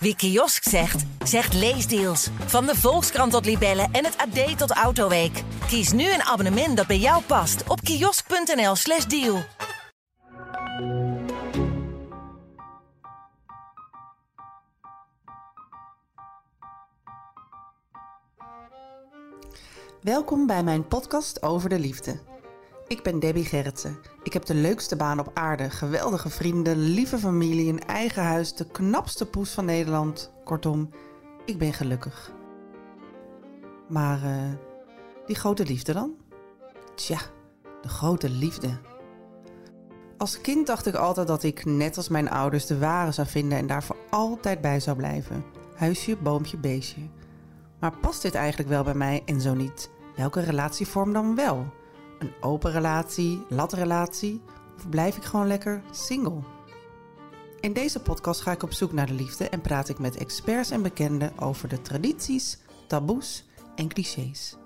Wie kiosk zegt, zegt leesdeals. Van de Volkskrant tot Libellen en het AD tot Autoweek. Kies nu een abonnement dat bij jou past op kiosk.nl/slash deal. Welkom bij mijn podcast over de liefde. Ik ben Debbie Gerritsen. Ik heb de leukste baan op aarde, geweldige vrienden, lieve familie, een eigen huis, de knapste poes van Nederland. Kortom, ik ben gelukkig. Maar eh, die grote liefde dan? Tja, de grote liefde. Als kind dacht ik altijd dat ik, net als mijn ouders, de ware zou vinden en daar voor altijd bij zou blijven. Huisje, boompje, beestje. Maar past dit eigenlijk wel bij mij en zo niet? Welke relatievorm dan wel? Een open relatie, latrelatie? Of blijf ik gewoon lekker single? In deze podcast ga ik op zoek naar de liefde en praat ik met experts en bekenden over de tradities, taboes en clichés.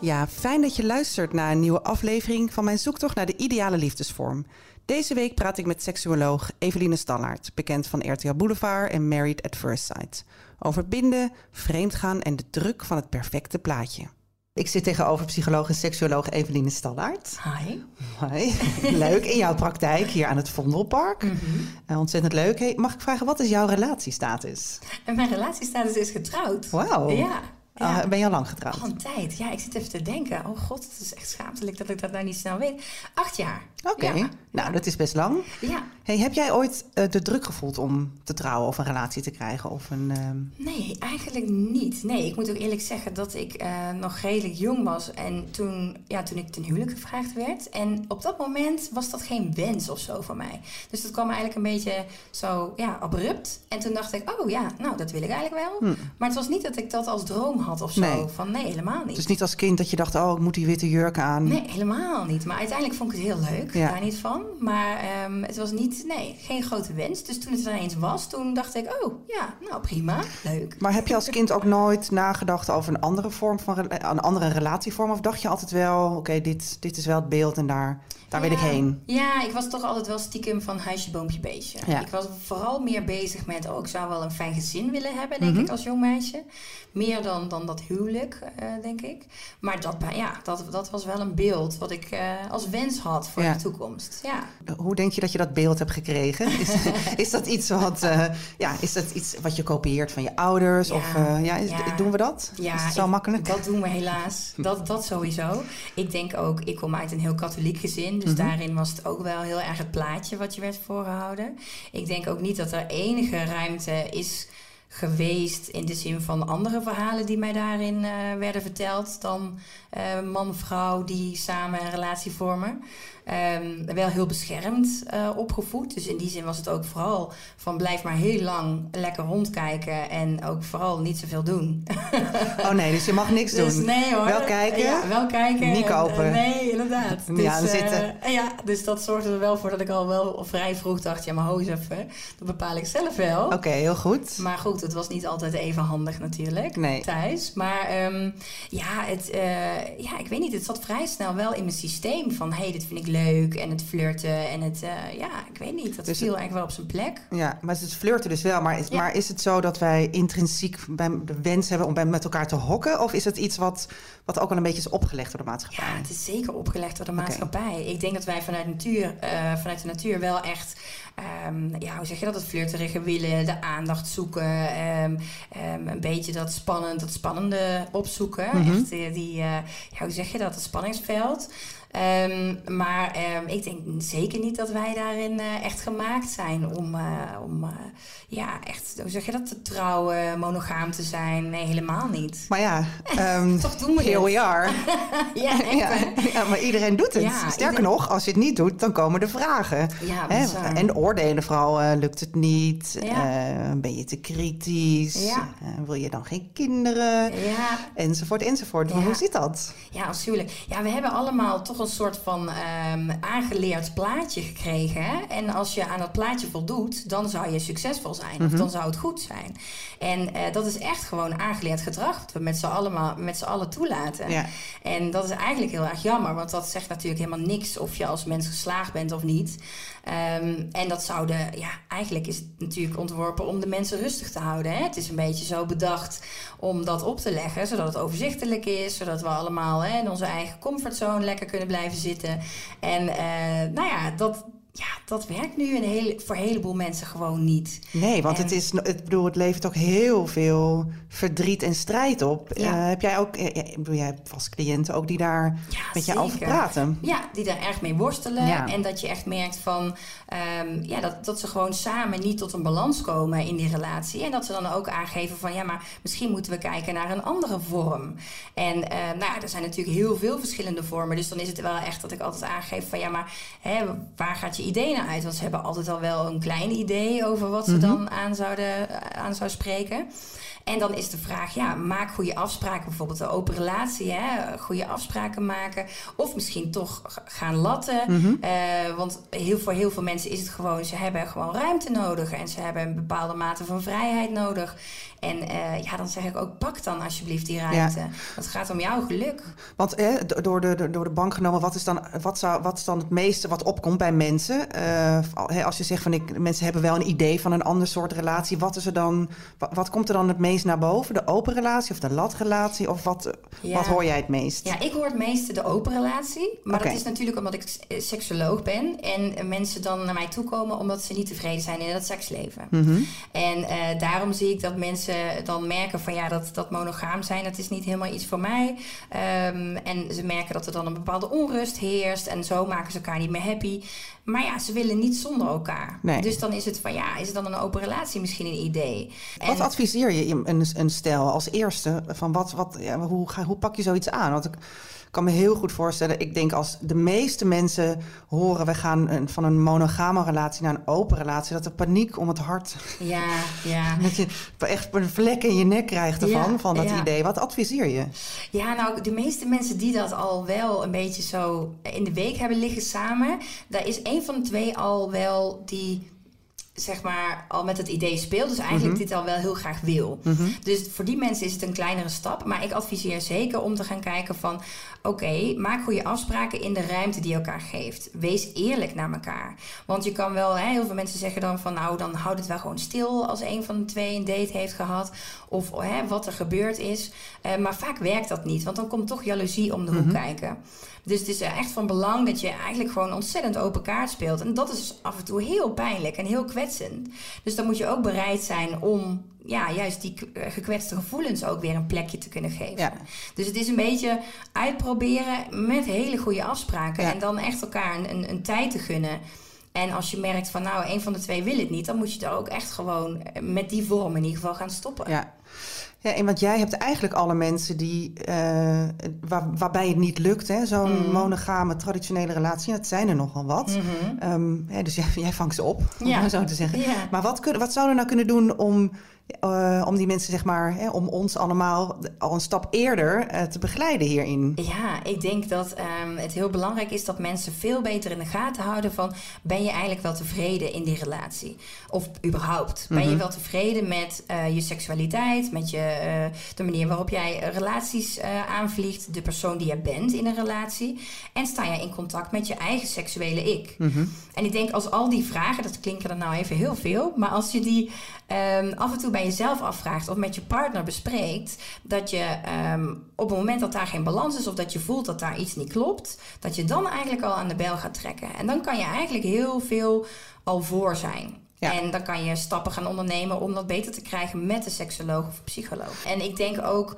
Ja, fijn dat je luistert naar een nieuwe aflevering van mijn zoektocht naar de ideale liefdesvorm. Deze week praat ik met seksuoloog Eveline Stallaert, bekend van RTL Boulevard en Married at First Sight, over binden, vreemdgaan en de druk van het perfecte plaatje. Ik zit tegenover psycholoog en seksuoloog Eveline Stallaert. Hi. Hoi, leuk in jouw praktijk hier aan het Vondelpark. Eh, ontzettend leuk. Hey, mag ik vragen, wat is jouw relatiestatus? Mijn relatiestatus is getrouwd. Wauw. Ja. Ah, ben je al lang getrouwd? Al een tijd. Ja, ik zit even te denken. Oh god, het is echt schaamtelijk dat ik dat nou niet snel weet. Acht jaar. Oké, Ja. nou dat is best lang. Ja. Hey, heb jij ooit eh, de druk gevoeld om te trouwen of een relatie te krijgen? Of een, ehm, Nee, eigenlijk niet. Nee, ik moet ook eerlijk zeggen dat ik eh, nog redelijk jong was. En toen, ja, toen ik ten huwelijk gevraagd werd. En op dat moment was dat geen wens of zo van mij. Dus dat kwam eigenlijk een beetje zo, ja, abrupt. En toen dacht ik, oh ja, nou, dat wil ik eigenlijk wel. Maar het was niet dat ik dat als droom had of zo. Nee. Van nee, helemaal niet. dus niet als kind dat je dacht, oh ik moet die witte jurk aan. Nee, helemaal niet. Maar uiteindelijk vond ik het heel leuk, Ja. daar niet van. Maar ehm, het was niet, nee, geen grote wens. Dus toen het er ineens was, toen dacht ik, oh ja, nou prima, leuk. Maar heb je als kind ook nooit nagedacht over een andere vorm van een andere relatievorm? Of dacht je altijd wel, oké, dit, dit is wel het beeld en daar, daar wil ik heen? Ja, ik was toch altijd wel stiekem van huisje, boompje, beestje. Ja. Ik was vooral meer bezig met, oh, ik zou wel een fijn gezin willen hebben, denk Mhm. ik, als jong meisje. Meer dan, dan dat huwelijk, eh, denk ik. Maar dat, ja, dat, dat was wel een beeld wat ik eh, als wens had voor Ja. de toekomst. Ja. Hoe denk je dat je dat beeld hebt gekregen? Is, is dat iets wat, eh, ja, is dat iets wat je kopieert van je ouders? Ja, Of ja, is- ja. doen we dat? Ja, is het zo ik- makkelijk? Dat doen we helaas. Dat, dat sowieso. Ik denk ook, ik kom uit een heel katholiek gezin. Dus Mhm. daarin was het ook wel heel erg het plaatje wat je werd voorgehouden. Ik denk ook niet dat er enige ruimte is geweest in de zin van andere verhalen die mij daarin eh, werden verteld dan eh, man vrouw die samen een relatie vormen. Ehm, wel heel beschermd eh, opgevoed. Dus in die zin was het ook vooral van blijf maar heel lang lekker rondkijken en ook vooral niet zoveel doen. Oh nee, dus je mag niks Dus doen. nee hoor. Wel kijken, Ja, wel kijken. niet en, kopen. eh, nee, inderdaad. Niet aan eh, zitten. en ja, dus dat zorgde er wel voor dat ik al wel vrij vroeg dacht... ja, maar ho eens even, dat bepaal ik zelf wel. Oké, heel goed. Maar goed, het was niet altijd even handig natuurlijk Nee. thuis. Maar ehm, ja, het, eh, ja, ik weet niet, het zat vrij snel wel in mijn systeem van... hé, hey, dit vind ik leuk en het flirten en het... eh, ja, ik weet niet, dat Dus viel eigenlijk wel op zijn plek. Ja, maar het is flirten dus wel. Maar is, Ja. maar is het zo dat wij intrinsiek bij de wens hebben om bij, met elkaar te hokken? Of is het iets wat, wat ook al een beetje is opgelegd door de maatschappij? Ja, het is zeker opgelegd door de maatschappij. Ik denk dat wij vanuit, natuur, eh, vanuit de natuur wel echt, ehm, ja, hoe zeg je dat, het flirterige willen, de aandacht zoeken, ehm, ehm, een beetje dat spannend, dat spannende opzoeken. Mhm. Echt eh, die, ja, hoe zeg je dat, het spanningsveld. Ehm, maar ehm, ik denk zeker niet dat wij daarin eh, echt gemaakt zijn om, eh, om eh, ja, echt, hoe zeg je dat, te trouwen, monogaam te zijn. Nee, helemaal niet. Maar ja, ehm, Toch doen we here dit. we are. Ja, echt, ja, hè? ja, maar iedereen doet het. Ja, Sterker nog, als je het niet doet, dan komen de vragen. Hè? En oordelen vooral, lukt het niet? Ben je te kritisch? Wil je dan geen kinderen? Ja, Enzovoort, enzovoort. Hoe zit dat? ja, afschuwelijk. Ja, we hebben allemaal toch een soort van ehm, aangeleerd plaatje gekregen. Hè? En als je aan dat plaatje voldoet, dan zou je succesvol zijn. Of dan zou het goed zijn. En eh, dat is echt gewoon aangeleerd gedrag. Dat we met z'n allen, met z'n allen toelaten. Ja. En dat is eigenlijk heel erg jammer. Want dat zegt natuurlijk helemaal niks of je als mens geslaagd bent of niet. Ehm, en dat zouden, ja, eigenlijk is het natuurlijk ontworpen om de mensen rustig te houden. Hè? Het is een beetje zo bedacht om dat op te leggen, zodat het overzichtelijk is, zodat we allemaal hè, in onze eigen comfortzone lekker kunnen blijven zitten. En uh, nou ja, dat, ja, dat werkt nu een hele, voor een heleboel mensen gewoon niet. Nee, want het, is, het, bedoel, het levert ook heel veel verdriet en strijd op. Ja. Uh, heb jij ook, uh, ik bedoel, jij hebt vast cliënten ook die daar ja, met je over praten? Ja, die daar erg mee worstelen. Ja. En dat je echt merkt van, um, ja, dat, dat ze gewoon samen niet tot een balans komen in die relatie. En dat ze dan ook aangeven van, ja, maar misschien moeten we kijken naar een andere vorm. En uh, nou, er zijn natuurlijk heel veel verschillende vormen. Dus dan is het wel echt dat ik altijd aangeef van, ja, maar hè, waar gaat je ideeën uit? Want ze hebben altijd al wel een klein idee over wat ze mm -hmm. dan aan, zouden, aan zou spreken. En dan is de vraag, ja, maak goede afspraken. Bijvoorbeeld een open relatie, hè? goede afspraken maken. Of misschien toch gaan latten. Mm -hmm. uh, want heel, voor heel veel mensen is het gewoon, ze hebben gewoon ruimte nodig. En ze hebben een bepaalde mate van vrijheid nodig. En uh, ja, dan zeg ik ook, pak dan alsjeblieft die ruimte. Ja. Het gaat om jouw geluk. Want eh, door, de, door de bank genomen, wat is, dan, wat, zou, wat is dan het meeste wat opkomt bij mensen? Uh, als je zegt van ik, mensen hebben wel een idee van een ander soort relatie. Wat, is er dan, wat, wat komt er dan het meest naar boven? De open relatie of de latrelatie? Of wat, ja. wat hoor jij het meest? Ja, ik hoor het meeste de open relatie. Maar okay. dat is natuurlijk omdat ik seksoloog ben. En mensen dan naar mij toe komen omdat ze niet tevreden zijn in het seksleven. Mm -hmm. En daarom zie ik dat mensen dan merken van ja, dat, dat monogaam zijn, dat is niet helemaal iets voor mij. Um, en ze merken dat er dan een bepaalde onrust heerst en zo maken ze elkaar niet meer happy. Maar ja, ze willen niet zonder elkaar. Nee. Dus dan is het van ja, is het dan een open relatie misschien een idee? En wat adviseer je een, een stel als eerste? Van wat, wat, ja, hoe, ga, hoe pak je zoiets aan? Want ik kan me heel goed voorstellen. Ik denk als de meeste mensen horen... we gaan een, van een monogame relatie naar een open relatie... dat er paniek om het hart... Ja, ja. Dat je echt een vlek in je nek krijgt ervan, ja, van dat ja. idee. Wat adviseer je? Ja, nou, de meeste mensen die dat al wel een beetje zo in de week hebben liggen samen... daar is een van de twee al wel die zeg maar al met het idee speelt. Dus eigenlijk mm -hmm. dit al wel heel graag wil. Mm -hmm. Dus voor die mensen is het een kleinere stap. Maar ik adviseer zeker om te gaan kijken van... oké, okay, maak goede afspraken in de ruimte die je elkaar geeft. Wees eerlijk naar elkaar. Want je kan wel... Hè, heel veel mensen zeggen dan van... nou, dan houd het wel gewoon stil als een van de twee een date heeft gehad. Of hè, wat er gebeurd is. Uh, maar vaak werkt dat niet. Want dan komt toch jaloezie om de hoek mm -hmm. kijken. Dus het is echt van belang dat je eigenlijk gewoon ontzettend open kaart speelt. En dat is af en toe heel pijnlijk en heel kwetsend. Dus dan moet je ook bereid zijn om ja, juist die gekwetste gevoelens ook weer een plekje te kunnen geven. Ja. Dus het is een beetje uitproberen met hele goede afspraken. Ja. En dan echt elkaar een, een, een tijd te gunnen. En als je merkt van nou, een van de twee wil het niet, dan moet je er ook echt gewoon met die vorm in ieder geval gaan stoppen. Ja. Ja, en want jij hebt eigenlijk alle mensen die, uh, waar, waarbij het niet lukt, zo'n mm. monogame traditionele relatie. Dat zijn er nogal wat. Mm -hmm. um, hè, dus jij, jij, vangt ze op, om ja. zo te zeggen. Ja. Maar wat, kun, wat zouden we nou kunnen doen om uh, om die mensen, zeg maar, hè, om ons allemaal al een stap eerder uh, te begeleiden hierin? Ja, ik denk dat um, het heel belangrijk is dat mensen veel beter in de gaten houden van... ben je eigenlijk wel tevreden in die relatie? Of überhaupt, ben mm -hmm. je wel tevreden met uh, je seksualiteit, met je, de manier waarop jij relaties aanvliegt... de persoon die je bent in een relatie? En sta je in contact met je eigen seksuele ik? Mm -hmm. En ik denk als al die vragen, dat klinken er nou even heel veel... maar als je die um, af en toe bij jezelf afvraagt of met je partner bespreekt, dat je um, op het moment dat daar geen balans is of dat je voelt dat daar iets niet klopt, dat je dan eigenlijk al aan de bel gaat trekken. En dan kan je eigenlijk heel veel al voor zijn. Ja. En dan kan je stappen gaan ondernemen om dat beter te krijgen met een seksoloog of psycholoog. En ik denk ook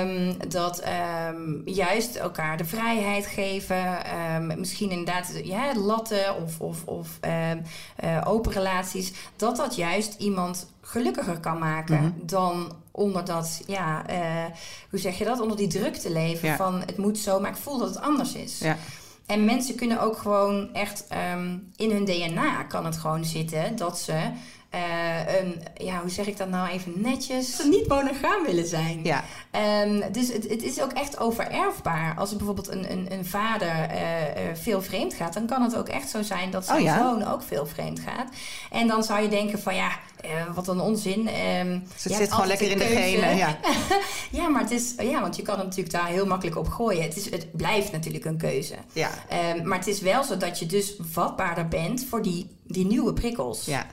um, dat um, juist elkaar de vrijheid geven, um, misschien inderdaad ja, latten of, of, of uh, open relaties, dat dat juist iemand gelukkiger kan maken mm -hmm. dan onder dat, ja, uh, hoe zeg je dat, onder die druk te leven ja. van het moet zo, maar ik voel dat het anders is. Ja. En mensen kunnen ook gewoon echt um, in hun DNA kan het gewoon zitten dat ze eh, een, ja, hoe zeg ik dat nou even netjes, niet monogaam willen zijn. Ja. Ehm, dus het, het, is ook echt overerfbaar. Als er bijvoorbeeld een, een, een vader eh, eh, veel vreemd gaat, dan kan het ook echt zo zijn dat zijn Oh ja? zoon ook veel vreemd gaat. En dan zou je denken van ja, eh, wat een onzin. Ehm, Dus je het zit gewoon lekker in de genen. Ja. Ja, maar het is, ja, want je kan het natuurlijk daar heel makkelijk op gooien. Het, is, het blijft natuurlijk een keuze. Ja. Ehm, maar het is wel zo dat je dus vatbaarder bent voor die, die nieuwe prikkels. Ja.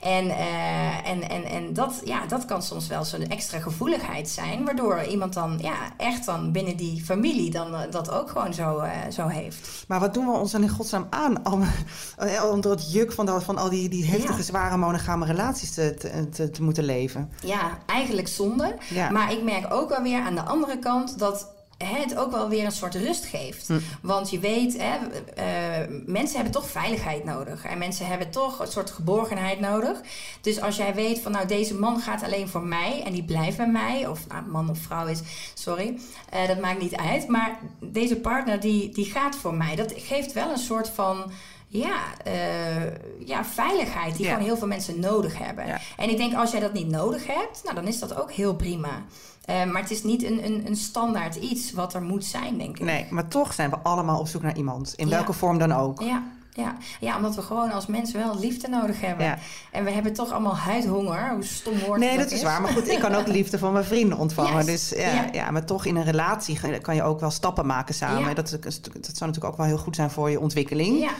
En, eh, en, en, en dat, ja, dat kan soms wel zo'n extra gevoeligheid zijn, waardoor iemand dan ja, echt dan binnen die familie dan eh, dat ook gewoon zo, zo heeft. Maar wat doen we ons dan in godsnaam aan om, onder het juk van, van al die, die heftige, Ja. zware monogame relaties te, te, te, te moeten leven? Ja, eigenlijk zonde. Ja. Maar ik merk ook wel weer aan de andere kant dat het ook wel weer een soort rust geeft. Hm. Want je weet, hè, eh, mensen hebben toch veiligheid nodig. En mensen hebben toch een soort geborgenheid nodig. Dus als jij weet van nou deze man gaat alleen voor mij en die blijft bij mij. Of nou, man of vrouw is, sorry. eh, dat maakt niet uit. Maar deze partner die, die gaat voor mij. Dat geeft wel een soort van... Ja, eh, ja, veiligheid die Ja. gewoon heel veel mensen nodig hebben. Ja. En ik denk als jij dat niet nodig hebt, nou, dan is dat ook heel prima. Eh, maar het is niet een, een, een standaard iets wat er moet zijn, denk ik. Nee, maar toch zijn we allemaal op zoek naar iemand. In Ja. welke vorm dan ook. Ja, ja. ja, omdat we gewoon als mensen wel liefde nodig hebben. Ja. En we hebben toch allemaal huidhonger, hoe stom woord Nee, het dat ook is waar. Maar goed, ik kan ook liefde van mijn vrienden ontvangen. Dus ja, ja. ja. maar toch in een relatie kan je ook wel stappen maken samen. Ja. Dat, dat zou natuurlijk ook wel heel goed zijn voor je ontwikkeling. Ja.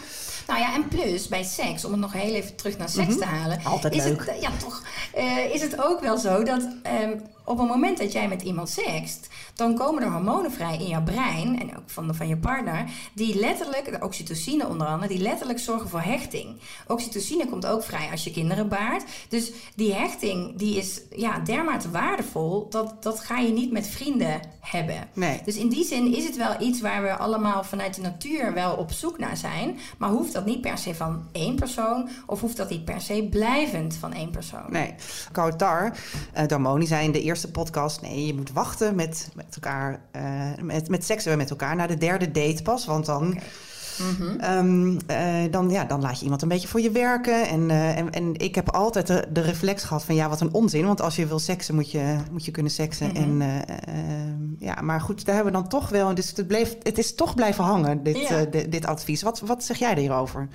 Nou ja, en plus bij seks, om het nog heel even terug naar seks te halen. Mhm. Altijd is leuk. Het, ja, toch. eh, is het ook wel zo dat ehm, op het moment dat jij met iemand sext, dan komen er hormonen vrij in jouw brein en ook van, de, van je partner, die letterlijk, de oxytocine onder andere, die letterlijk zorgen voor hechting. Oxytocine komt ook vrij als je kinderen baart. Dus die hechting, die is ja, dermate waardevol, dat, dat ga je niet met vrienden hebben. Nee. Dus in die zin is het wel iets waar we allemaal vanuit de natuur wel op zoek naar zijn. Maar hoeft dat niet per se van één persoon of hoeft dat niet per se blijvend van één persoon? Nee. Kautar, uh, Darmoni zei in de eerste podcast... nee, je moet wachten met, met elkaar, eh, met, met seks met elkaar... naar de derde date pas, want dan... Mhm. Ehm, eh, dan, ja, dan laat je iemand een beetje voor je werken. En, eh, en, en ik heb altijd de, de reflex gehad van ja, wat een onzin. Want als je wil seksen, moet je, moet je kunnen seksen. Mhm. En, eh, ja, maar goed, daar hebben we dan toch wel. Dus het, bleef, het is toch blijven hangen, dit, Ja. dit advies. Wat, wat zeg jij hierover?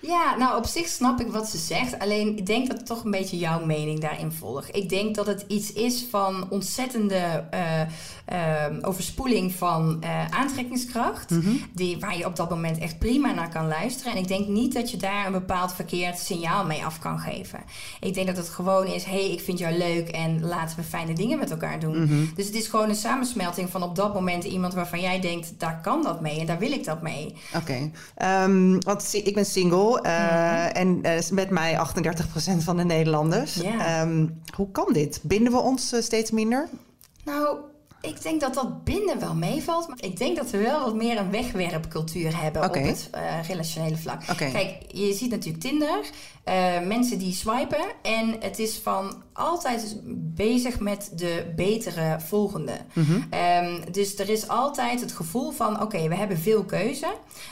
Ja, nou op zich snap ik wat ze zegt. Alleen ik denk dat ik toch een beetje jouw mening daarin volg. Ik denk dat het iets is van ontzettende overspoeling van aantrekkingskracht. die, waar je op dat moment echt prima naar kan luisteren. En ik denk niet dat je daar een bepaald verkeerd signaal mee af kan geven. Ik denk dat het gewoon is: hé, hey, ik vind jou leuk en laten we fijne dingen met elkaar doen. Dus het is gewoon een samensmelting van op dat moment iemand waarvan jij denkt: daar kan dat mee en daar wil ik dat mee. Oké, Ehm, want ik ben single eh, en eh, met mij 38% van de Nederlanders. Ehm, hoe kan dit? Binden we ons eh, steeds minder? Nou, ik denk dat dat binnen wel meevalt. Maar ik denk dat we wel wat meer een wegwerpcultuur hebben op het eh, relationele vlak. Kijk, je ziet natuurlijk Tinder. eh, mensen die swipen. En het is van altijd bezig met de betere volgende. Mhm. Ehm, dus er is altijd het gevoel van: oké, we hebben veel keuze.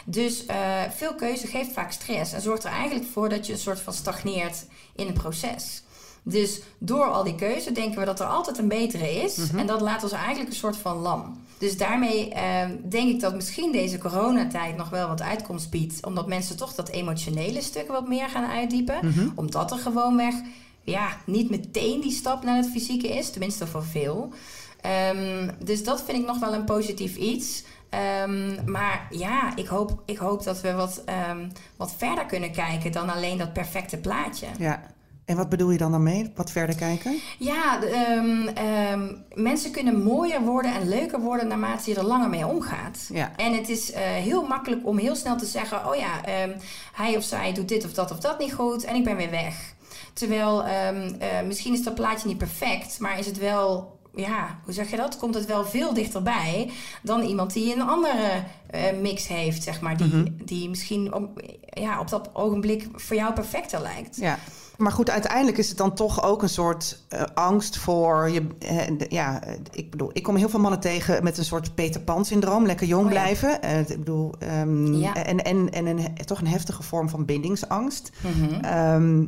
Dus eh, veel keuze geeft vaak stress. En zorgt er eigenlijk voor dat je een soort van stagneert in het proces. Dus door al die keuze denken we dat er altijd een betere is. En dat laat ons eigenlijk een soort van lam. Dus daarmee ehm, denk ik dat misschien deze coronatijd nog wel wat uitkomst biedt. Omdat mensen toch dat emotionele stuk wat meer gaan uitdiepen. Omdat er gewoonweg ja, niet meteen die stap naar het fysieke is. Tenminste voor veel. Ehm, dus dat vind ik nog wel een positief iets. Ehm, maar ja, ik hoop, ik hoop dat we wat, wat verder kunnen kijken dan alleen dat perfecte plaatje. Ja. En wat bedoel je dan daarmee? Wat verder kijken? Ja, ehm, ehm, mensen kunnen mooier worden en leuker worden naarmate je er langer mee omgaat. Ja. En het is eh, heel makkelijk om heel snel te zeggen: oh ja, ehm, hij of zij doet dit of dat of dat niet goed en ik ben weer weg. Terwijl eh, misschien is dat plaatje niet perfect, maar is het wel. Ja, hoe zeg je dat? Komt het wel veel dichterbij dan iemand die een andere eh, mix heeft, zeg maar. Die, die misschien op, ja, op dat ogenblik voor jou perfecter lijkt. Ja. Maar goed, uiteindelijk is het dan toch ook een soort eh, angst voor je. eh, de- ja, ik bedoel, ik kom heel veel mannen tegen met een soort Peter Pan syndroom, lekker jong Oh ja. blijven. Eh, ik bedoel, ehm, Ja. en, en, en een, toch een heftige vorm van bindingsangst. Ehm,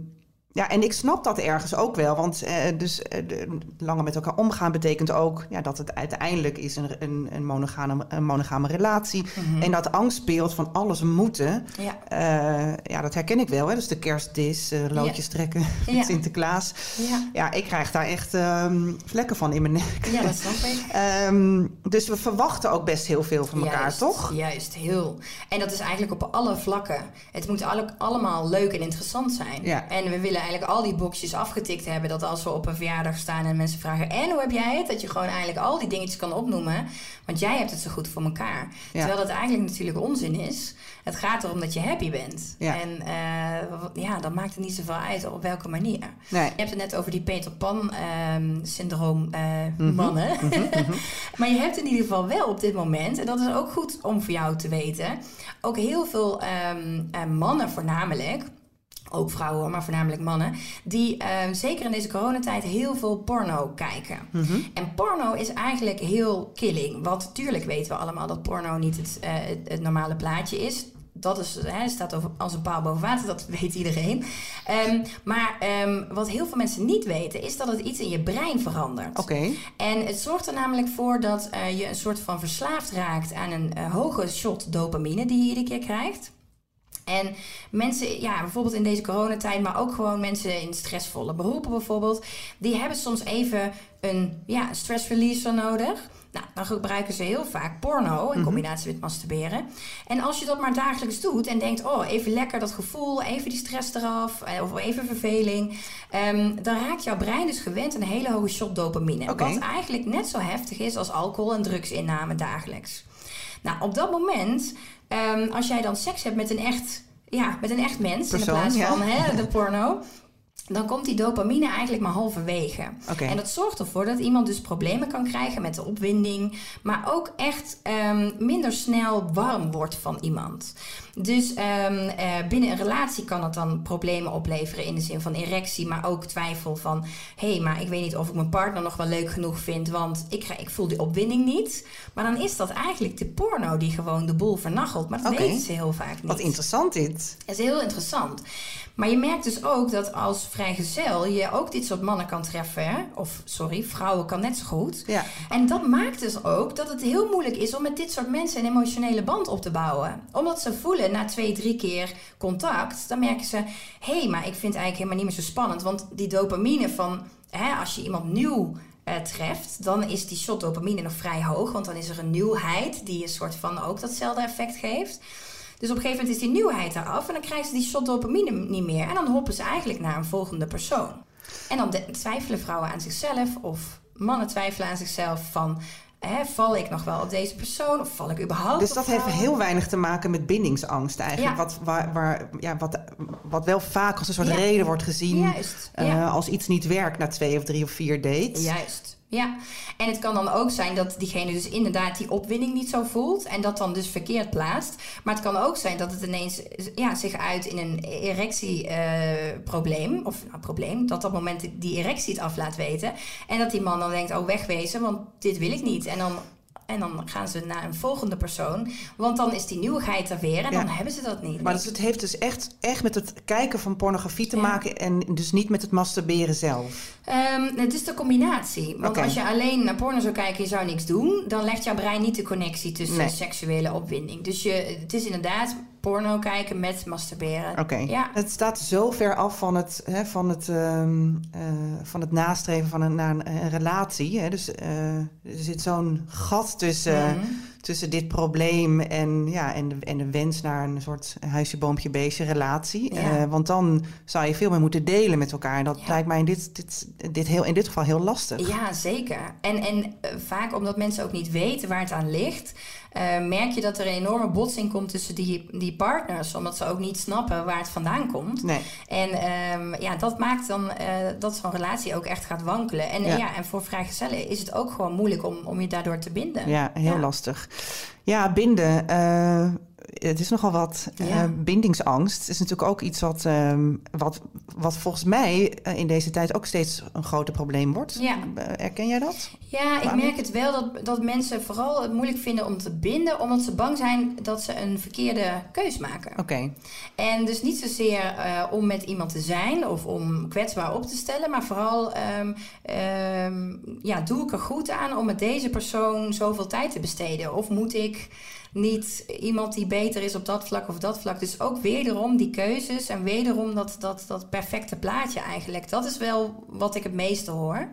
ja, en ik snap dat ergens ook wel. Want uh, dus uh, de, langer met elkaar omgaan betekent ook ja, dat het uiteindelijk is een, een, een, monogame, een monogame relatie. Mm -hmm. En dat angstbeeld van alles moeten, ja, uh, ja dat herken ik wel. Hè? Dus de kerstdis, loodjes ja. trekken, ja. Sinterklaas. Ja. ja, ik krijg daar echt um, vlekken van in mijn nek. Ja, dat snap ik. um, dus we verwachten ook best heel veel van elkaar, juist, toch? Juist, heel. En dat is eigenlijk op alle vlakken. Het moet alle, allemaal leuk en interessant zijn. Ja. En we willen eigenlijk al die boxjes afgetikt hebben. Dat als we op een verjaardag staan en mensen vragen: En hoe heb jij het? Dat je gewoon eigenlijk al die dingetjes kan opnoemen. Want jij hebt het zo goed voor elkaar. Ja. Terwijl dat eigenlijk natuurlijk onzin is. Het gaat erom dat je happy bent. Ja. En uh, ja, dan maakt het niet zoveel uit op welke manier. Nee. Je hebt het net over die Peter Pan-syndroom uh, uh, mm -hmm. mannen. Mm -hmm, mm -hmm. maar je hebt in ieder geval wel op dit moment, en dat is ook goed om voor jou te weten, ook heel veel um, mannen voornamelijk ook vrouwen, maar voornamelijk mannen, die uh, zeker in deze coronatijd heel veel porno kijken. Mhm. Mm -hmm. En porno is eigenlijk heel killing. Want natuurlijk weten we allemaal dat porno niet het, uh, het, het normale plaatje is. Dat is, hè, staat over, als een paal boven water, dat weet iedereen. Um, maar um, wat heel veel mensen niet weten, is dat het iets in je brein verandert. Oké. Okay. En het zorgt er namelijk voor dat uh, je een soort van verslaafd raakt aan een hoge shot dopamine die je iedere keer krijgt. En mensen, ja, bijvoorbeeld in deze coronatijd, maar ook gewoon mensen in stressvolle beroepen bijvoorbeeld, die hebben soms even een ja, stress releaser nodig. Nou, dan gebruiken ze heel vaak porno in combinatie met masturberen. En als je dat maar dagelijks doet en denkt, oh, even lekker dat gevoel, even die stress eraf, of even verveling, um, dan raakt jouw brein dus gewend aan een hele hoge shot dopamine. Okay. Wat eigenlijk net zo heftig is als alcohol en drugsinname dagelijks. Nou, op dat moment, um, als jij dan seks hebt met een echt, ja, met een echt mens, Persoon, in plaats ja. van hè, de porno, dan komt die dopamine eigenlijk maar halverwege. Okay. En dat zorgt ervoor dat iemand dus problemen kan krijgen met de opwinding, maar ook echt um, minder snel warm wordt van iemand. Dus um, uh, binnen een relatie kan het dan problemen opleveren in de zin van erectie, maar ook twijfel van: hé, hey, maar ik weet niet of ik mijn partner nog wel leuk genoeg vind, want ik, ik voel die opwinding niet. Maar dan is dat eigenlijk de porno die gewoon de boel vernachelt. Maar dat okay. weten ze heel vaak niet. Wat interessant dit. Dat is heel interessant. Maar je merkt dus ook dat als vrijgezel je ook dit soort mannen kan treffen. Hè? Of sorry, vrouwen kan net zo goed. Ja. En dat maakt dus ook dat het heel moeilijk is om met dit soort mensen een emotionele band op te bouwen. Omdat ze voelen na twee, drie keer contact, dan merken ze: hé, hey, maar ik vind het eigenlijk helemaal niet meer zo spannend. Want die dopamine van hè, als je iemand nieuw uh, treft, dan is die shot dopamine nog vrij hoog. Want dan is er een nieuwheid die een soort van ook datzelfde effect geeft. Dus op een gegeven moment is die nieuwheid eraf en dan krijgen ze die shot dopamine niet meer. En dan hoppen ze eigenlijk naar een volgende persoon. En dan twijfelen vrouwen aan zichzelf of mannen twijfelen aan zichzelf van... Hè, val ik nog wel op deze persoon of val ik überhaupt Dus dat heeft heel weinig te maken met bindingsangst eigenlijk. Ja. Wat, waar, waar, ja, wat, wat wel vaak als een soort Ja. reden wordt gezien... Juist, eh, ja. als iets niet werkt na twee of drie of vier dates. Juist. Ja, en het kan dan ook zijn dat diegene dus inderdaad die opwinding niet zo voelt en dat dan dus verkeerd plaatst. Maar het kan ook zijn dat het ineens ja, zich uit in een erectieprobleem, of nou, probleem, dat op dat moment die erectie het af laat weten. En dat die man dan denkt, oh wegwezen, want dit wil ik niet. En dan, en dan gaan ze naar een volgende persoon, want dan is die nieuwigheid er weer en Ja. dan hebben ze dat niet. Maar dus het heeft dus echt, echt met het kijken van pornografie te Ja. maken... en dus niet met het masturberen zelf. Um, het is de combinatie. Want als je alleen naar porno zou kijken en je zou niks doen, dan legt jouw brein niet de connectie tussen Nee. seksuele opwinding. Dus je, het is inderdaad porno kijken met masturberen. Oké. Ja. Het staat zo ver af van het, hè, van het, ehm, eh, van het nastreven van een, naar een, een relatie. Hè. Dus eh, er zit zo'n gat tussen, Mhm. tussen dit probleem en, ja, en, de, en de wens naar een soort huisje, boompje, beestje relatie. Ja. Eh, want dan zou je veel meer moeten delen met elkaar. En dat Ja. lijkt mij in dit, dit, dit, heel, in dit geval heel lastig. Ja, zeker. En, en uh, vaak omdat mensen ook niet weten waar het aan ligt, uh, merk je dat er een enorme botsing komt tussen die, die partners. Omdat ze ook niet snappen waar het vandaan komt. Nee. En um, ja, dat maakt dan uh, dat zo'n relatie ook echt gaat wankelen. En ja. ja, en voor vrijgezellen is het ook gewoon moeilijk om, om je daardoor te binden. Ja, heel ja. lastig. Ja, binden. Uh, het is nogal wat. Ja. Eh, bindingsangst is natuurlijk ook iets wat, ehm, wat, wat volgens mij eh, in deze tijd ook steeds een groter probleem wordt. Ja. Eh, Erken jij dat? Ja, ik Waarom? merk het wel dat, dat mensen vooral het moeilijk vinden om te binden, omdat ze bang zijn dat ze een verkeerde keus maken. Oké. En dus niet zozeer eh, om met iemand te zijn of om kwetsbaar op te stellen, maar vooral ehm, ehm, ja, doe ik er goed aan om met deze persoon zoveel tijd te besteden? Of moet ik niet iemand die beter is op dat vlak of dat vlak? Dus ook wederom die keuzes en wederom dat, dat, dat perfecte plaatje eigenlijk. Dat is wel wat ik het meeste hoor.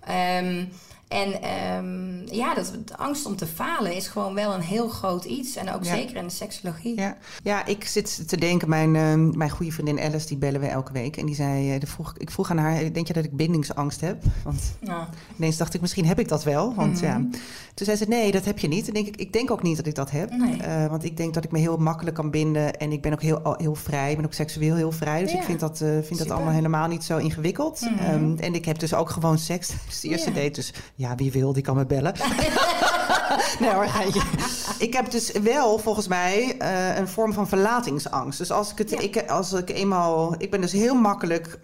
Ehm, en ehm, ja, dat, de angst om te falen is gewoon wel een heel groot iets. En ook Ja. zeker in de seksologie. Ja. ja, ik zit te denken, mijn, ehm, mijn goede vriendin Alice, die bellen we elke week. En die zei, eh, de vroeg, ik vroeg aan haar, denk je dat ik bindingsangst heb? Want Ja. ineens dacht ik, misschien heb ik dat wel. Want Mhm. ja, toen zei ze, nee, dat heb je niet. En denk ik, ik denk ook niet dat ik dat heb. Nee. Eh, want ik denk dat ik me heel makkelijk kan binden. En ik ben ook heel, heel vrij. Ik ben ook seksueel heel vrij. Dus Ja. ik vind dat, eh, vind dat allemaal helemaal niet zo ingewikkeld. Mhm. Ehm, en ik heb dus ook gewoon seks tijdens de eerste date. Dus ja, wie wil, die kan me bellen. nee hoor. Ik heb dus wel volgens mij eh, een vorm van verlatingsangst. Dus als ik het, Ja. ik, als ik eenmaal, ik ben dus heel makkelijk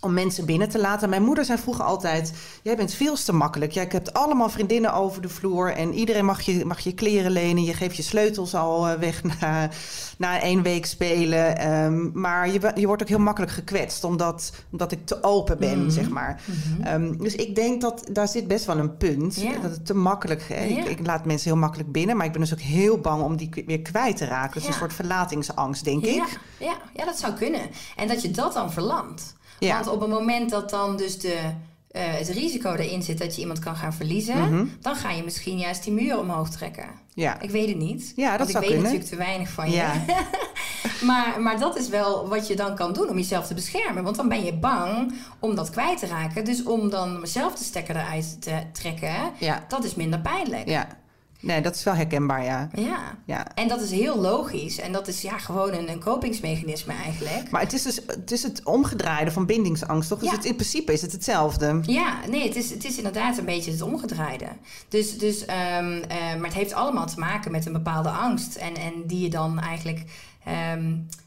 om mensen binnen te laten. Mijn moeder zei vroeger altijd: Jij bent veel te makkelijk. Jij hebt allemaal vriendinnen over de vloer. En iedereen mag je, mag je kleren lenen. Je geeft je sleutels al eh, weg na, na één week spelen. Ehm, maar je, je wordt ook heel makkelijk gekwetst. Omdat, omdat ik te open ben, Mhm. zeg maar. Mhm. Ehm, dus ik denk dat daar zit best wel een punt. Dat het te makkelijk hè? Ik, ik laat mensen heel makkelijk binnen. Maar ik ben dus ook heel bang om die weer kwijt te raken. Dus Ja. een soort verlatingsangst, denk ik. Ja, ja, dat zou kunnen. En dat je dat dan verlamt. Ja. Want op het moment dat dan dus de, eh, het risico erin zit dat je iemand kan gaan verliezen, Mhm. dan ga je misschien juist die muur omhoog trekken. Ja. Ik weet het niet. Ja, dat want zou ik weet kunnen. natuurlijk te weinig van je. Ja. maar, maar dat is wel wat je dan kan doen om jezelf te beschermen. Want dan ben je bang om dat kwijt te raken. Dus om dan zelf de stekker eruit te trekken, Ja. dat is minder pijnlijk. Ja. Nee, dat is wel herkenbaar, ja. Ja. ja. En dat is heel logisch. En dat is ja, gewoon een, een kopingsmechanisme eigenlijk. Maar het is dus het, is het omgedraaide van bindingsangst, toch? Dus Ja. het, in principe is het hetzelfde. Ja, nee, het is, het is inderdaad een beetje het omgedraaide. Dus, dus, ehm, eh, maar het heeft allemaal te maken met een bepaalde angst. En, en die je dan eigenlijk, ehm,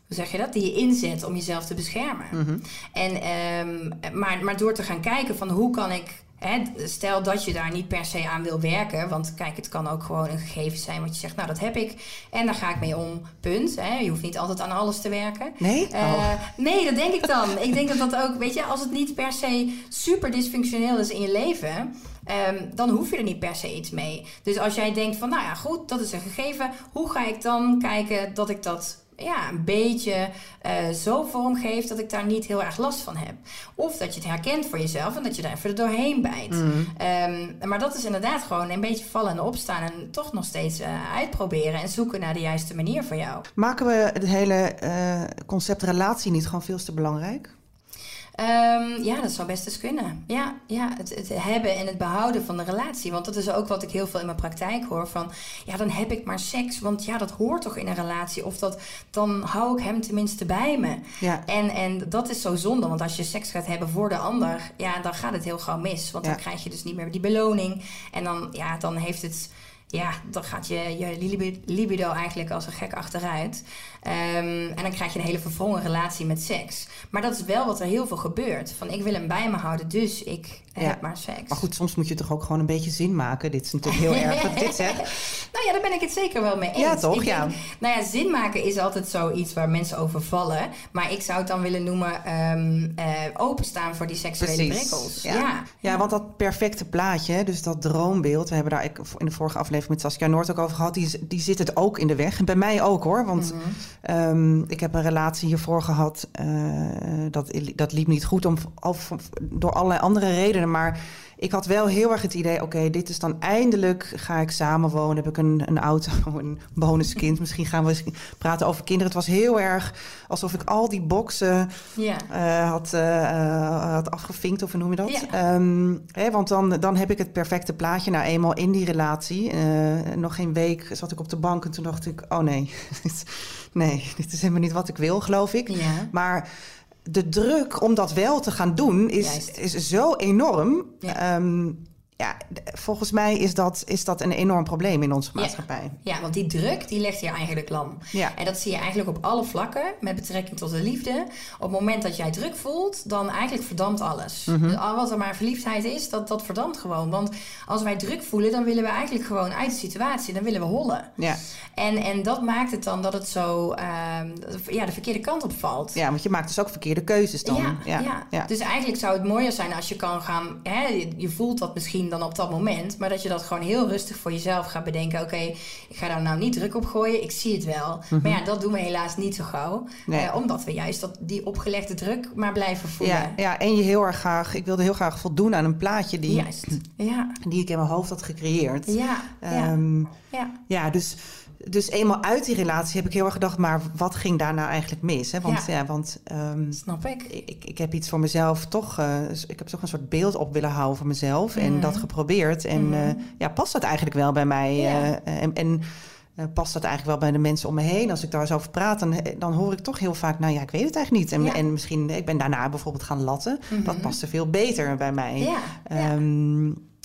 hoe zeg je dat? Die je inzet om jezelf te beschermen. Mhm. En, ehm, maar, maar door te gaan kijken van hoe kan ik... Hè, stel dat je daar niet per se aan wil werken. Want kijk, het kan ook gewoon een gegeven zijn wat je zegt... nou, dat heb ik en daar ga ik mee om, punt. Hè. Je hoeft niet altijd aan alles te werken. Nee? Eh, Oh. Nee, dat denk ik dan. ik denk dat dat ook, weet je, als het niet per se super dysfunctioneel is in je leven, ehm, dan hoef je er niet per se iets mee. Dus als jij denkt van, nou ja, goed, dat is een gegeven, hoe ga ik dan kijken dat ik dat ja, een beetje eh, zo vormgeef dat ik daar niet heel erg last van heb. Of dat je het herkent voor jezelf en dat je daar even er doorheen bijt. Mhm. Ehm, maar dat is inderdaad gewoon een beetje vallen en opstaan en toch nog steeds eh, uitproberen en zoeken naar de juiste manier voor jou. Maken we het hele eh, concept relatie niet gewoon veel te belangrijk? Ehm, ja, dat zou best eens kunnen. Ja, ja het, het hebben en het behouden van de relatie. Want dat is ook wat ik heel veel in mijn praktijk hoor. Van, ja, dan heb ik maar seks. Want ja, dat hoort toch in een relatie. Of dat, dan hou ik hem tenminste bij me. Ja. En, en dat is zo zonde. Want als je seks gaat hebben voor de ander... ja, dan gaat het heel gauw mis. Want Ja. dan krijg je dus niet meer die beloning. En dan, ja, dan heeft het... Ja, dan gaat je, je libi- libido eigenlijk als een gek achteruit. Ehm, en dan krijg je een hele verwrongen relatie met seks. Maar dat is wel wat er heel veel gebeurt. Van ik wil hem bij me houden, dus ik Ja. heb maar seks. Maar goed, soms moet je toch ook gewoon een beetje zin maken. Dit is natuurlijk heel erg wat dit zegt. Nou ja, daar ben ik het zeker wel mee eens. Ja, toch? Ik Ja. Denk, nou ja, zin maken is altijd zoiets waar mensen over vallen. Maar ik zou het dan willen noemen ehm, eh, openstaan voor die seksuele prikkels. Ja. Ja. Ja. want dat perfecte plaatje, dus dat droombeeld... we hebben daar in de vorige aflevering met Saskia Noord ook over gehad... die, die zit het ook in de weg. En bij mij ook hoor, want Mhm. Ehm, ik heb een relatie hiervoor gehad... eh, dat, dat liep niet goed om, of, door allerlei andere redenen... maar ik had wel heel erg het idee... oké, dit is dan eindelijk, ga ik samenwonen... heb ik een, een auto, een bonuskind... misschien gaan we eens praten over kinderen. Het was heel erg alsof ik al die boxen ja. eh, had, eh, eh, had afgevinkt, of hoe noem je dat? Ja. Ehm, hè, want dan, dan heb ik het perfecte plaatje. Nou, eenmaal in die relatie. nog geen week zat ik op de bank en toen dacht ik... oh nee, dit- nee, dit is helemaal niet wat ik wil, geloof ik. Ja. Maar de druk om dat wel te gaan doen is, Juist. is zo enorm. Ja. Ehm, ja, volgens mij is dat, is dat een enorm probleem in onze maatschappij. Ja, want die druk die legt je eigenlijk lam. Ja. En dat zie je eigenlijk op alle vlakken met betrekking tot de liefde. Op het moment dat jij druk voelt, dan eigenlijk verdampt alles. Mhm. Dus al wat er maar verliefdheid is, dat, dat verdampt gewoon. Want als wij druk voelen, dan willen we eigenlijk gewoon uit de situatie. Dan willen we hollen. Ja. En, en dat maakt het dan dat het zo ehm, ja, de verkeerde kant op valt. ja, want je maakt dus ook verkeerde keuzes dan. Ja, ja. dus eigenlijk zou het mooier zijn als je kan gaan... Hè, je voelt dat misschien dan op dat moment... maar dat je dat gewoon heel rustig voor jezelf gaat bedenken. Oké, ik ga daar nou niet druk op gooien, ik zie het wel. Maar ja, dat doen we helaas niet zo gauw. Mhm. Nee. Eh, omdat we juist dat, die opgelegde druk maar blijven voelen. Ja, ja, en je heel erg graag, ik wilde heel graag voldoen aan een plaatje die, Juist, ja. die ik in mijn hoofd had gecreëerd. Ja, ja, Ehm, ja. ja, dus, dus eenmaal uit die relatie heb ik heel erg gedacht, maar wat ging daar nou eigenlijk mis? Hè? Want, Ja. ja. want ehm, snap ik. ik, ik heb iets voor mezelf toch, eh, ik heb toch een soort beeld op willen houden van mezelf en Mhm. dat geprobeerd. En Mhm. eh, ja, past dat eigenlijk wel bij mij? Ja. eh, en en past dat eigenlijk wel bij de mensen om me heen? Als ik daar eens over praat, dan, dan hoor ik toch heel vaak, nou ja, ik weet het eigenlijk niet. En, Ja. en misschien, ik ben daarna bijvoorbeeld gaan latten. Dat Mhm. paste veel beter bij mij. Ja, ja.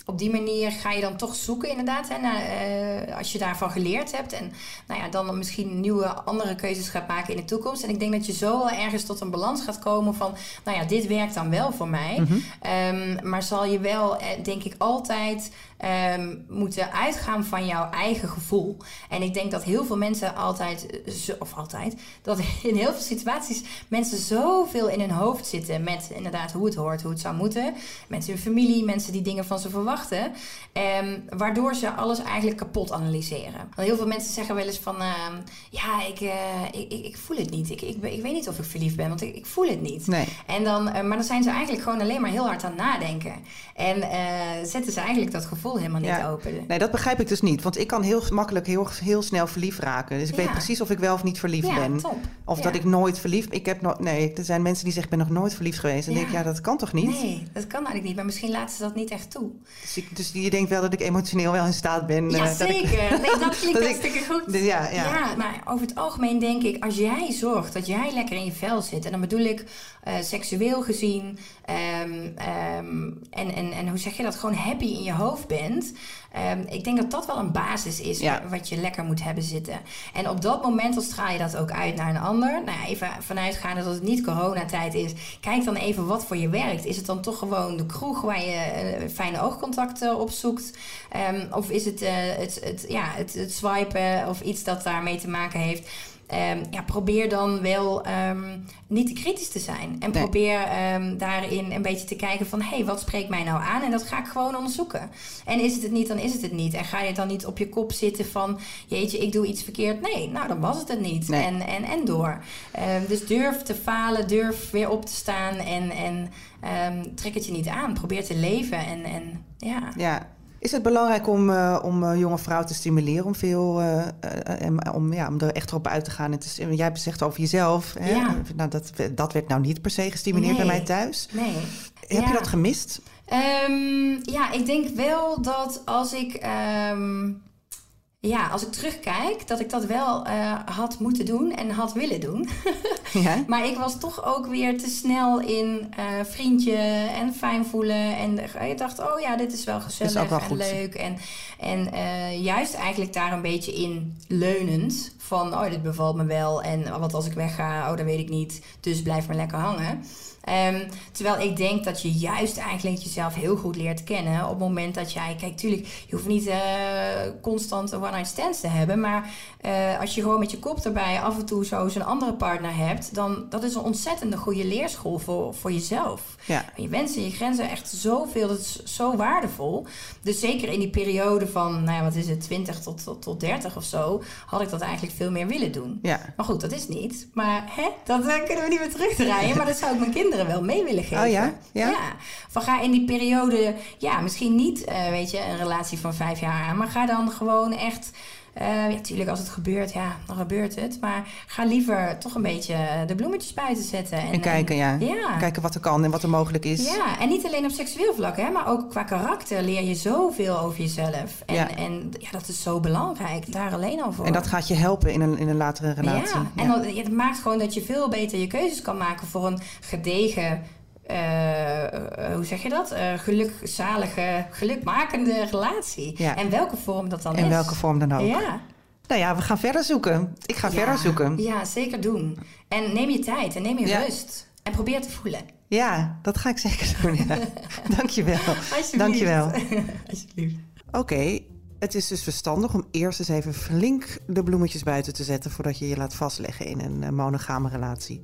Op die manier ga je dan toch zoeken inderdaad. Hè, naar, eh, als je daarvan geleerd hebt. En nou ja, dan misschien nieuwe andere keuzes gaat maken in de toekomst. En ik denk dat je zo wel ergens tot een balans gaat komen van... Nou ja, dit werkt dan wel voor mij. Mhm. Ehm, maar zal je wel, eh, denk ik, altijd ehm, moeten uitgaan van jouw eigen gevoel. En ik denk dat heel veel mensen altijd... eh, Of altijd. Dat in heel veel situaties mensen zoveel in hun hoofd zitten... met inderdaad hoe het hoort, hoe het zou moeten. Mensen in hun familie, mensen die dingen van ze verwachten. Ehm, waardoor ze alles eigenlijk kapot analyseren. Want heel veel mensen zeggen wel eens van... ehm, ja, ik, eh, ik, ik, ik voel het niet. Ik, ik, weet niet of ik verliefd ben, want ik, ik voel het niet. nee. En dan, eh, maar dan zijn ze eigenlijk gewoon alleen maar heel hard aan het nadenken. En eh, zetten ze eigenlijk dat gevoel helemaal niet Ja. open. Nee, dat begrijp ik dus niet. Want ik kan heel makkelijk heel, heel snel verliefd raken. Dus ik Ja. weet precies of ik wel of niet verliefd ja, ben. top. Of dat ik nooit verliefd... Ik heb nog, nee, er zijn mensen die zeggen, ik ben nog nooit verliefd geweest. En denk ik, ja, dat kan toch niet? Nee, dat kan eigenlijk niet. Maar misschien laten ze dat niet echt toe. Dus, ik, dus je denkt wel dat ik emotioneel wel in staat ben. ja, eh, dat ik- zeker. Nee, dat klinkt dat ik- hartstikke goed. Dus ja, ja. Ja. maar over het algemeen denk ik, als jij zorgt dat jij lekker in je vel zit, en dan bedoel ik eh, seksueel gezien, ehm, ehm, en, en, en hoe zeg je dat, gewoon happy in je hoofd bent. Ehm, ik denk dat dat wel een basis is Ja. wat je lekker moet hebben zitten. En op dat moment dan straal je dat ook uit naar een ander. Nou ja, even vanuitgaande dat het niet coronatijd is, kijk dan even wat voor je werkt. Is het dan toch gewoon de kroeg waar je eh, fijne oogcontacten op zoekt? Ehm, of is het, eh, het, het, ja, het, het swipen of iets dat daarmee te maken heeft? Ehm, ja, probeer dan wel ehm, niet te kritisch te zijn. En Nee. probeer ehm, daarin een beetje te kijken van... hé, hey, wat spreekt mij nou aan? En dat ga ik gewoon onderzoeken. En is het het niet, dan is het het niet. En ga je dan niet op je kop zitten van... jeetje, ik doe iets verkeerd. Nee, nou, dan was het het niet. Nee. En, en, en door. Dus durf te falen, durf weer op te staan... en, en trek het je niet aan. Probeer te leven en, en ja... Ja. Is het belangrijk om, eh, om eh, jonge vrouwen te stimuleren om veel eh, en om, ja, om er echt op uit te gaan? En te, jij hebt zegt over jezelf. Hè? Ja. Nou, dat, dat werd nou niet per se gestimuleerd bij mij thuis. Nee. Heb Ja. je dat gemist? Ehm, ja, ik denk wel dat als ik, ehm, ja, als ik terugkijk, dat ik dat wel eh, had moeten doen en had willen doen. Ja? maar ik was toch ook weer te snel in eh, vriendje en fijn voelen. En je dacht, oh ja, dit is wel gezellig wel en goed. leuk. En, en eh, juist eigenlijk daar een beetje in leunend. Van, oh, dit bevalt me wel. En wat als ik wegga? Oh, dat weet ik niet. Dus blijf maar lekker hangen. Ehm, terwijl ik denk dat je juist eigenlijk jezelf heel goed leert kennen op het moment dat jij, kijk, tuurlijk, je hoeft niet eh, constant een one-night stands te hebben, maar eh, als je gewoon met je kop erbij af en toe zo eens een andere partner hebt, dan dat is een ontzettende goede leerschool voor, voor jezelf. Ja. Je wensen, je grenzen, echt zoveel, dat is zo waardevol. Dus zeker in die periode van, nou ja, wat is het, 20 tot, tot, tot 30 of zo, had ik dat eigenlijk veel meer willen doen. Ja. Maar goed, dat is niet. Maar hè, dat eh, kunnen we niet meer terugdraaien. Maar dat zou ik mijn kinderen wel mee willen geven. Oh ja? Ja? Van ga in die periode, ja, misschien niet, eh, weet je, een relatie van vijf jaar aan. Maar ga dan gewoon echt... eh ja, natuurlijk, als het gebeurt, ja, dan gebeurt het. Maar ga liever toch een beetje de bloemetjes buiten zetten. En, En kijken, ja. ja. Kijken wat er kan en wat er mogelijk is. Ja, en niet alleen op seksueel vlak, hè, maar ook qua karakter leer je zoveel over jezelf. En Ja. en, ja dat is zo belangrijk, daar alleen al voor. En dat gaat je helpen in een, in een latere relatie. Ja, en dat, ja, dat maakt gewoon dat je veel beter je keuzes kan maken voor een gedegen eh, hoe zeg je dat? Uh, gelukzalige, gelukmakende relatie. Ja. En welke vorm dat dan is. In welke vorm dan ook. Ja. Nou ja, we gaan verder zoeken. Ik ga Ja. verder zoeken. Ja, zeker doen. En neem je tijd en neem je Ja. rust. En probeer te voelen. Ja, dat ga ik zeker doen. Ja. Dankjewel. Alsjeblieft. Dankjewel. Alsjeblieft. Oké, het is dus verstandig om eerst eens even flink de bloemetjes buiten te zetten voordat je je laat vastleggen in een eh, monogame relatie.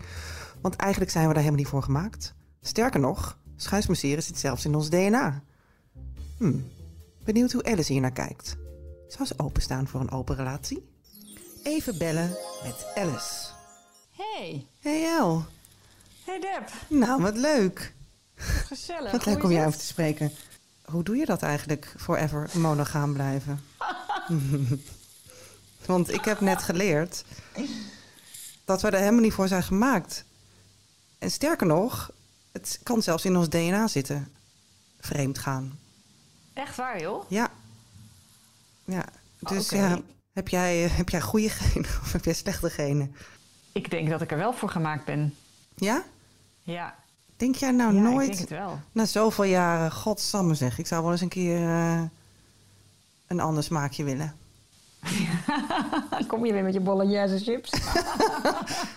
Want eigenlijk zijn we daar helemaal niet voor gemaakt. Sterker nog, schuismuseeren zit zelfs in ons DNA. Hm, benieuwd hoe Alice hier naar kijkt. Zou ze openstaan voor een open relatie? Even bellen met Alice. Hey, Hey El, hey Deb, nou wat leuk. gezellig. Wat leuk om het? over te spreken. Hoe doe je dat eigenlijk, forever monogaam blijven? Want ik heb net geleerd dat we er helemaal niet voor zijn gemaakt. En sterker nog, het kan zelfs in ons DNA zitten. Vreemd gaan. Echt waar, joh? Ja. Ja, dus Oké. ja, heb jij, heb jij goede genen of heb jij slechte genen? Ik denk dat ik er wel voor gemaakt ben. Ja? Ja, Denk jij nou ja ik nooit denk het wel. Na zoveel jaren, godsamme zeg. Ik zou wel eens een keer eh, een ander smaakje willen. Kom je weer met je bolognese chips.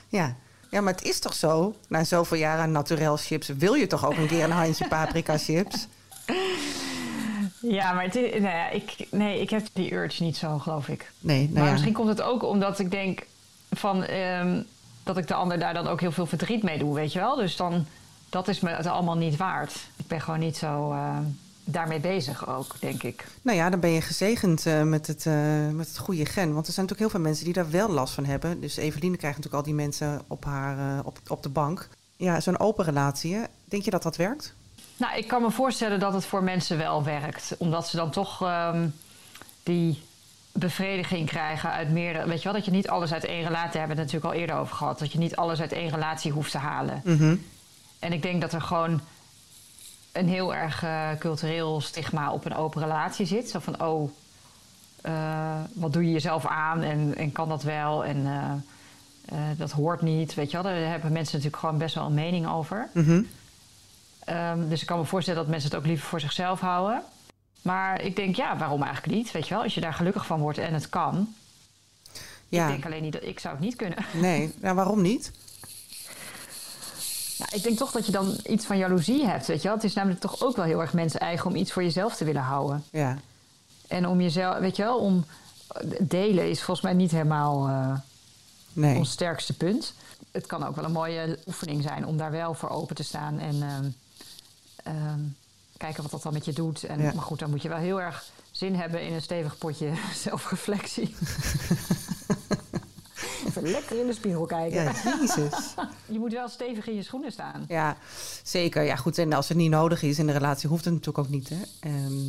Ja. Ja, maar het is toch zo? Na zoveel jaren naturel chips wil je toch ook een keer een handje paprika chips? ja, maar het is, nou ja, ik, nee, ik heb die urge niet zo, geloof ik. Nee, nou maar ja. misschien komt het ook omdat ik denk van, ehm, dat ik de ander daar dan ook heel veel verdriet mee doe, weet je wel? Dus dan, dat is me het allemaal niet waard. Ik ben gewoon niet zo eh, daarmee bezig ook, denk ik. Nou ja, dan ben je gezegend eh, met, het, eh, met het goede gen. Want er zijn natuurlijk heel veel mensen die daar wel last van hebben. Dus Eveline krijgt natuurlijk al die mensen op, haar, eh, op, op de bank. Ja, zo'n open relatie, denk je dat dat werkt? Nou, ik kan me voorstellen dat het voor mensen wel werkt. Omdat ze dan toch ehm, die bevrediging krijgen uit meerdere... Weet je wel, dat je niet alles uit één relatie... Daar hebben we het natuurlijk al eerder over gehad. Dat je niet alles uit één relatie hoeft te halen. Mhm. En ik denk dat er gewoon een heel erg eh, cultureel stigma op een open relatie zit. Zo van, oh, eh, wat doe je jezelf aan en, en kan dat wel? En eh, dat hoort niet, weet je wel. Daar hebben mensen natuurlijk gewoon best wel een mening over. Mhm. Ehm, dus ik kan me voorstellen dat mensen het ook liever voor zichzelf houden. Maar ik denk, ja, waarom eigenlijk niet? Weet je wel, als je daar gelukkig van wordt en het kan. Ja, Ik denk alleen niet dat ik zou het niet kunnen. nee. Ja, waarom niet? Ja, ik denk toch dat je dan iets van jaloezie hebt, weet je wel. Het is namelijk toch ook wel heel erg mensen eigen om iets voor jezelf te willen houden. Ja, En om jezelf, weet je wel, om delen is volgens mij niet helemaal eh, nee. ons sterkste punt. Het kan ook wel een mooie oefening zijn om daar wel voor open te staan en ehm, ehm, kijken wat dat dan met je doet. En, Ja. Maar goed, dan moet je wel heel erg zin hebben in een stevig potje zelfreflectie. Even lekker in de spiegel kijken. Ja, jezus. Je moet wel stevig in je schoenen staan. Ja, zeker. Ja, goed. En als het niet nodig is in de relatie, hoeft het natuurlijk ook niet. Hè? Ehm,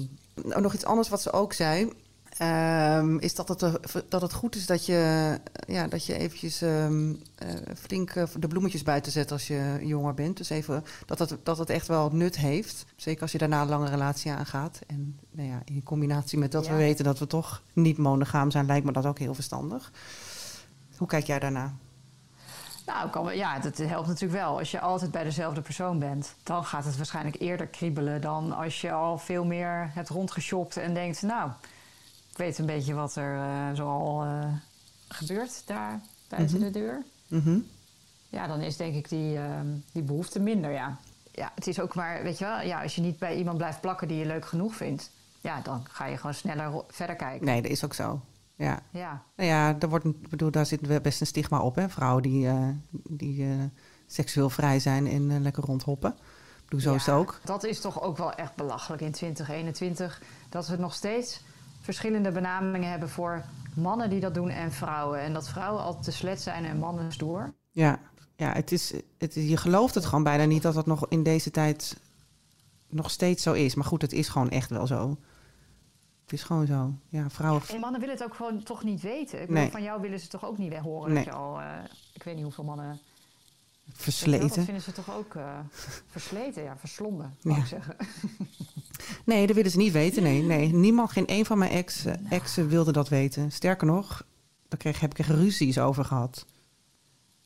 nou, nog iets anders wat ze ook zei. ehm, is dat het, er- dat het goed is dat je, ja, dat je eventjes eh, flink eh, de bloemetjes buiten zet als je jonger bent. Dus even dat het, dat het echt wel nut heeft. Zeker als je daarna een lange relatie aangaat. En nou ja, in combinatie met dat Ja. we weten dat we toch niet monogaam zijn, lijkt me dat ook heel verstandig. Hoe kijk jij daarna? Nou, kan wel- ja, dat helpt natuurlijk wel. Als je altijd bij dezelfde persoon bent, dan gaat het waarschijnlijk eerder kriebelen dan als je al veel meer hebt rondgeshopt en denkt, nou, ik weet een beetje wat er eh zoal eh, gebeurt daar buiten de deur. Mhm. Ja, dan is denk ik die, ehm, die behoefte minder, ja. Ja, het is ook maar, weet je wel, ja, als je niet bij iemand blijft plakken die je leuk genoeg vindt, ja, dan ga je gewoon sneller verder kijken. Nee, dat is ook zo. Ja. Ja. Nou ja, daar, wordt, bedoel, daar zit best een stigma op, hè? Vrouwen die, eh, die eh, seksueel vrij zijn en eh, lekker rondhoppen. Ik bedoel, zo is het ook. Dat is toch ook wel echt belachelijk in 2021. Dat we nog steeds verschillende benamingen hebben voor mannen die dat doen en vrouwen. En dat vrouwen altijd te slet zijn en mannen stoer. Ja, ja het is, het, je gelooft het gewoon bijna niet dat dat nog in deze tijd nog steeds zo is. Maar goed, het is gewoon echt wel zo. Het is gewoon zo. Ja, vrouwen... En mannen willen het ook gewoon toch niet weten. Ik bedoel, van jou willen ze toch ook niet horen Nee. dat je al... eh, ik weet niet hoeveel mannen... wel, Dat Versleten. vinden ze toch ook eh, versleten, ja, verslonden, Ja. ik zeggen. Nee, dat willen ze niet weten. Nee, nee. Niemand, geen een van mijn ex, eh, exen wilde dat weten. Sterker nog, daar kreeg, heb ik er ruzies over gehad.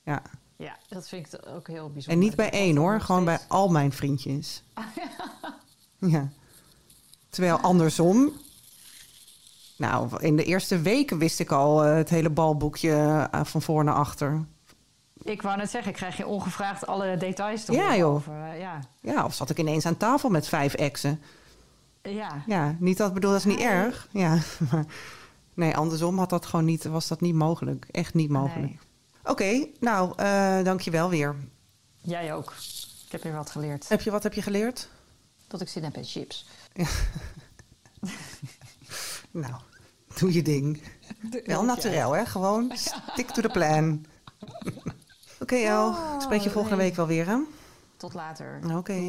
Ja, Ja, dat vind ik ook heel bijzonder. En niet bij één hoor, gewoon bij al mijn vriendjes. Ja. Terwijl andersom. Nou, in de eerste weken wist ik al eh, het hele balboekje eh, van voor naar achter. Ik wou net zeggen, ik krijg je ongevraagd alle details te Ja, joh. over. eh, ja. Ja, of zat ik ineens aan tafel met vijf exen. ja. Ja, niet dat bedoel, dat is niet erg. Ja, maar nee, andersom had dat gewoon niet, was dat niet mogelijk. Echt niet mogelijk. Nee. Oké, nou, eh dankjewel weer. Jij ook. Ik heb weer wat geleerd. Heb je, wat heb je geleerd? Dat ik zin heb in chips. Nou, doe je ding. Wel naturel, hè? Gewoon stick to the plan. Oké, El. Ik spreek je volgende nee. week wel weer, hè? Tot later. Oké,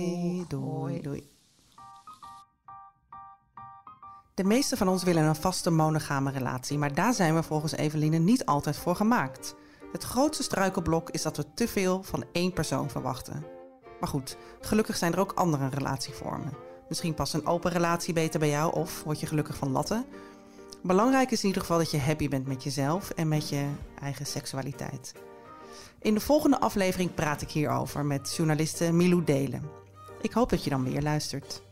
doei, doei. De meeste van ons willen een vaste monogame relatie, maar daar zijn we volgens Eveline niet altijd voor gemaakt. Het grootste struikelblok is dat we te veel van één persoon verwachten. Maar goed, gelukkig zijn er ook andere relatievormen. Misschien past een open relatie beter bij jou of word je gelukkig van latten. Belangrijk is in ieder geval dat je happy bent met jezelf en met je eigen seksualiteit. In de volgende aflevering praat ik hierover met journaliste Milou Delen. Ik hoop dat je dan weer luistert.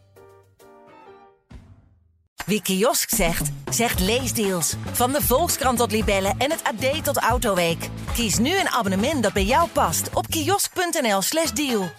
Wie kiosk zegt, zegt leesdeals. Van de Volkskrant tot Libellen en het AD tot Autoweek. Kies nu een abonnement dat bij jou past op kiosk.nl/slash deal.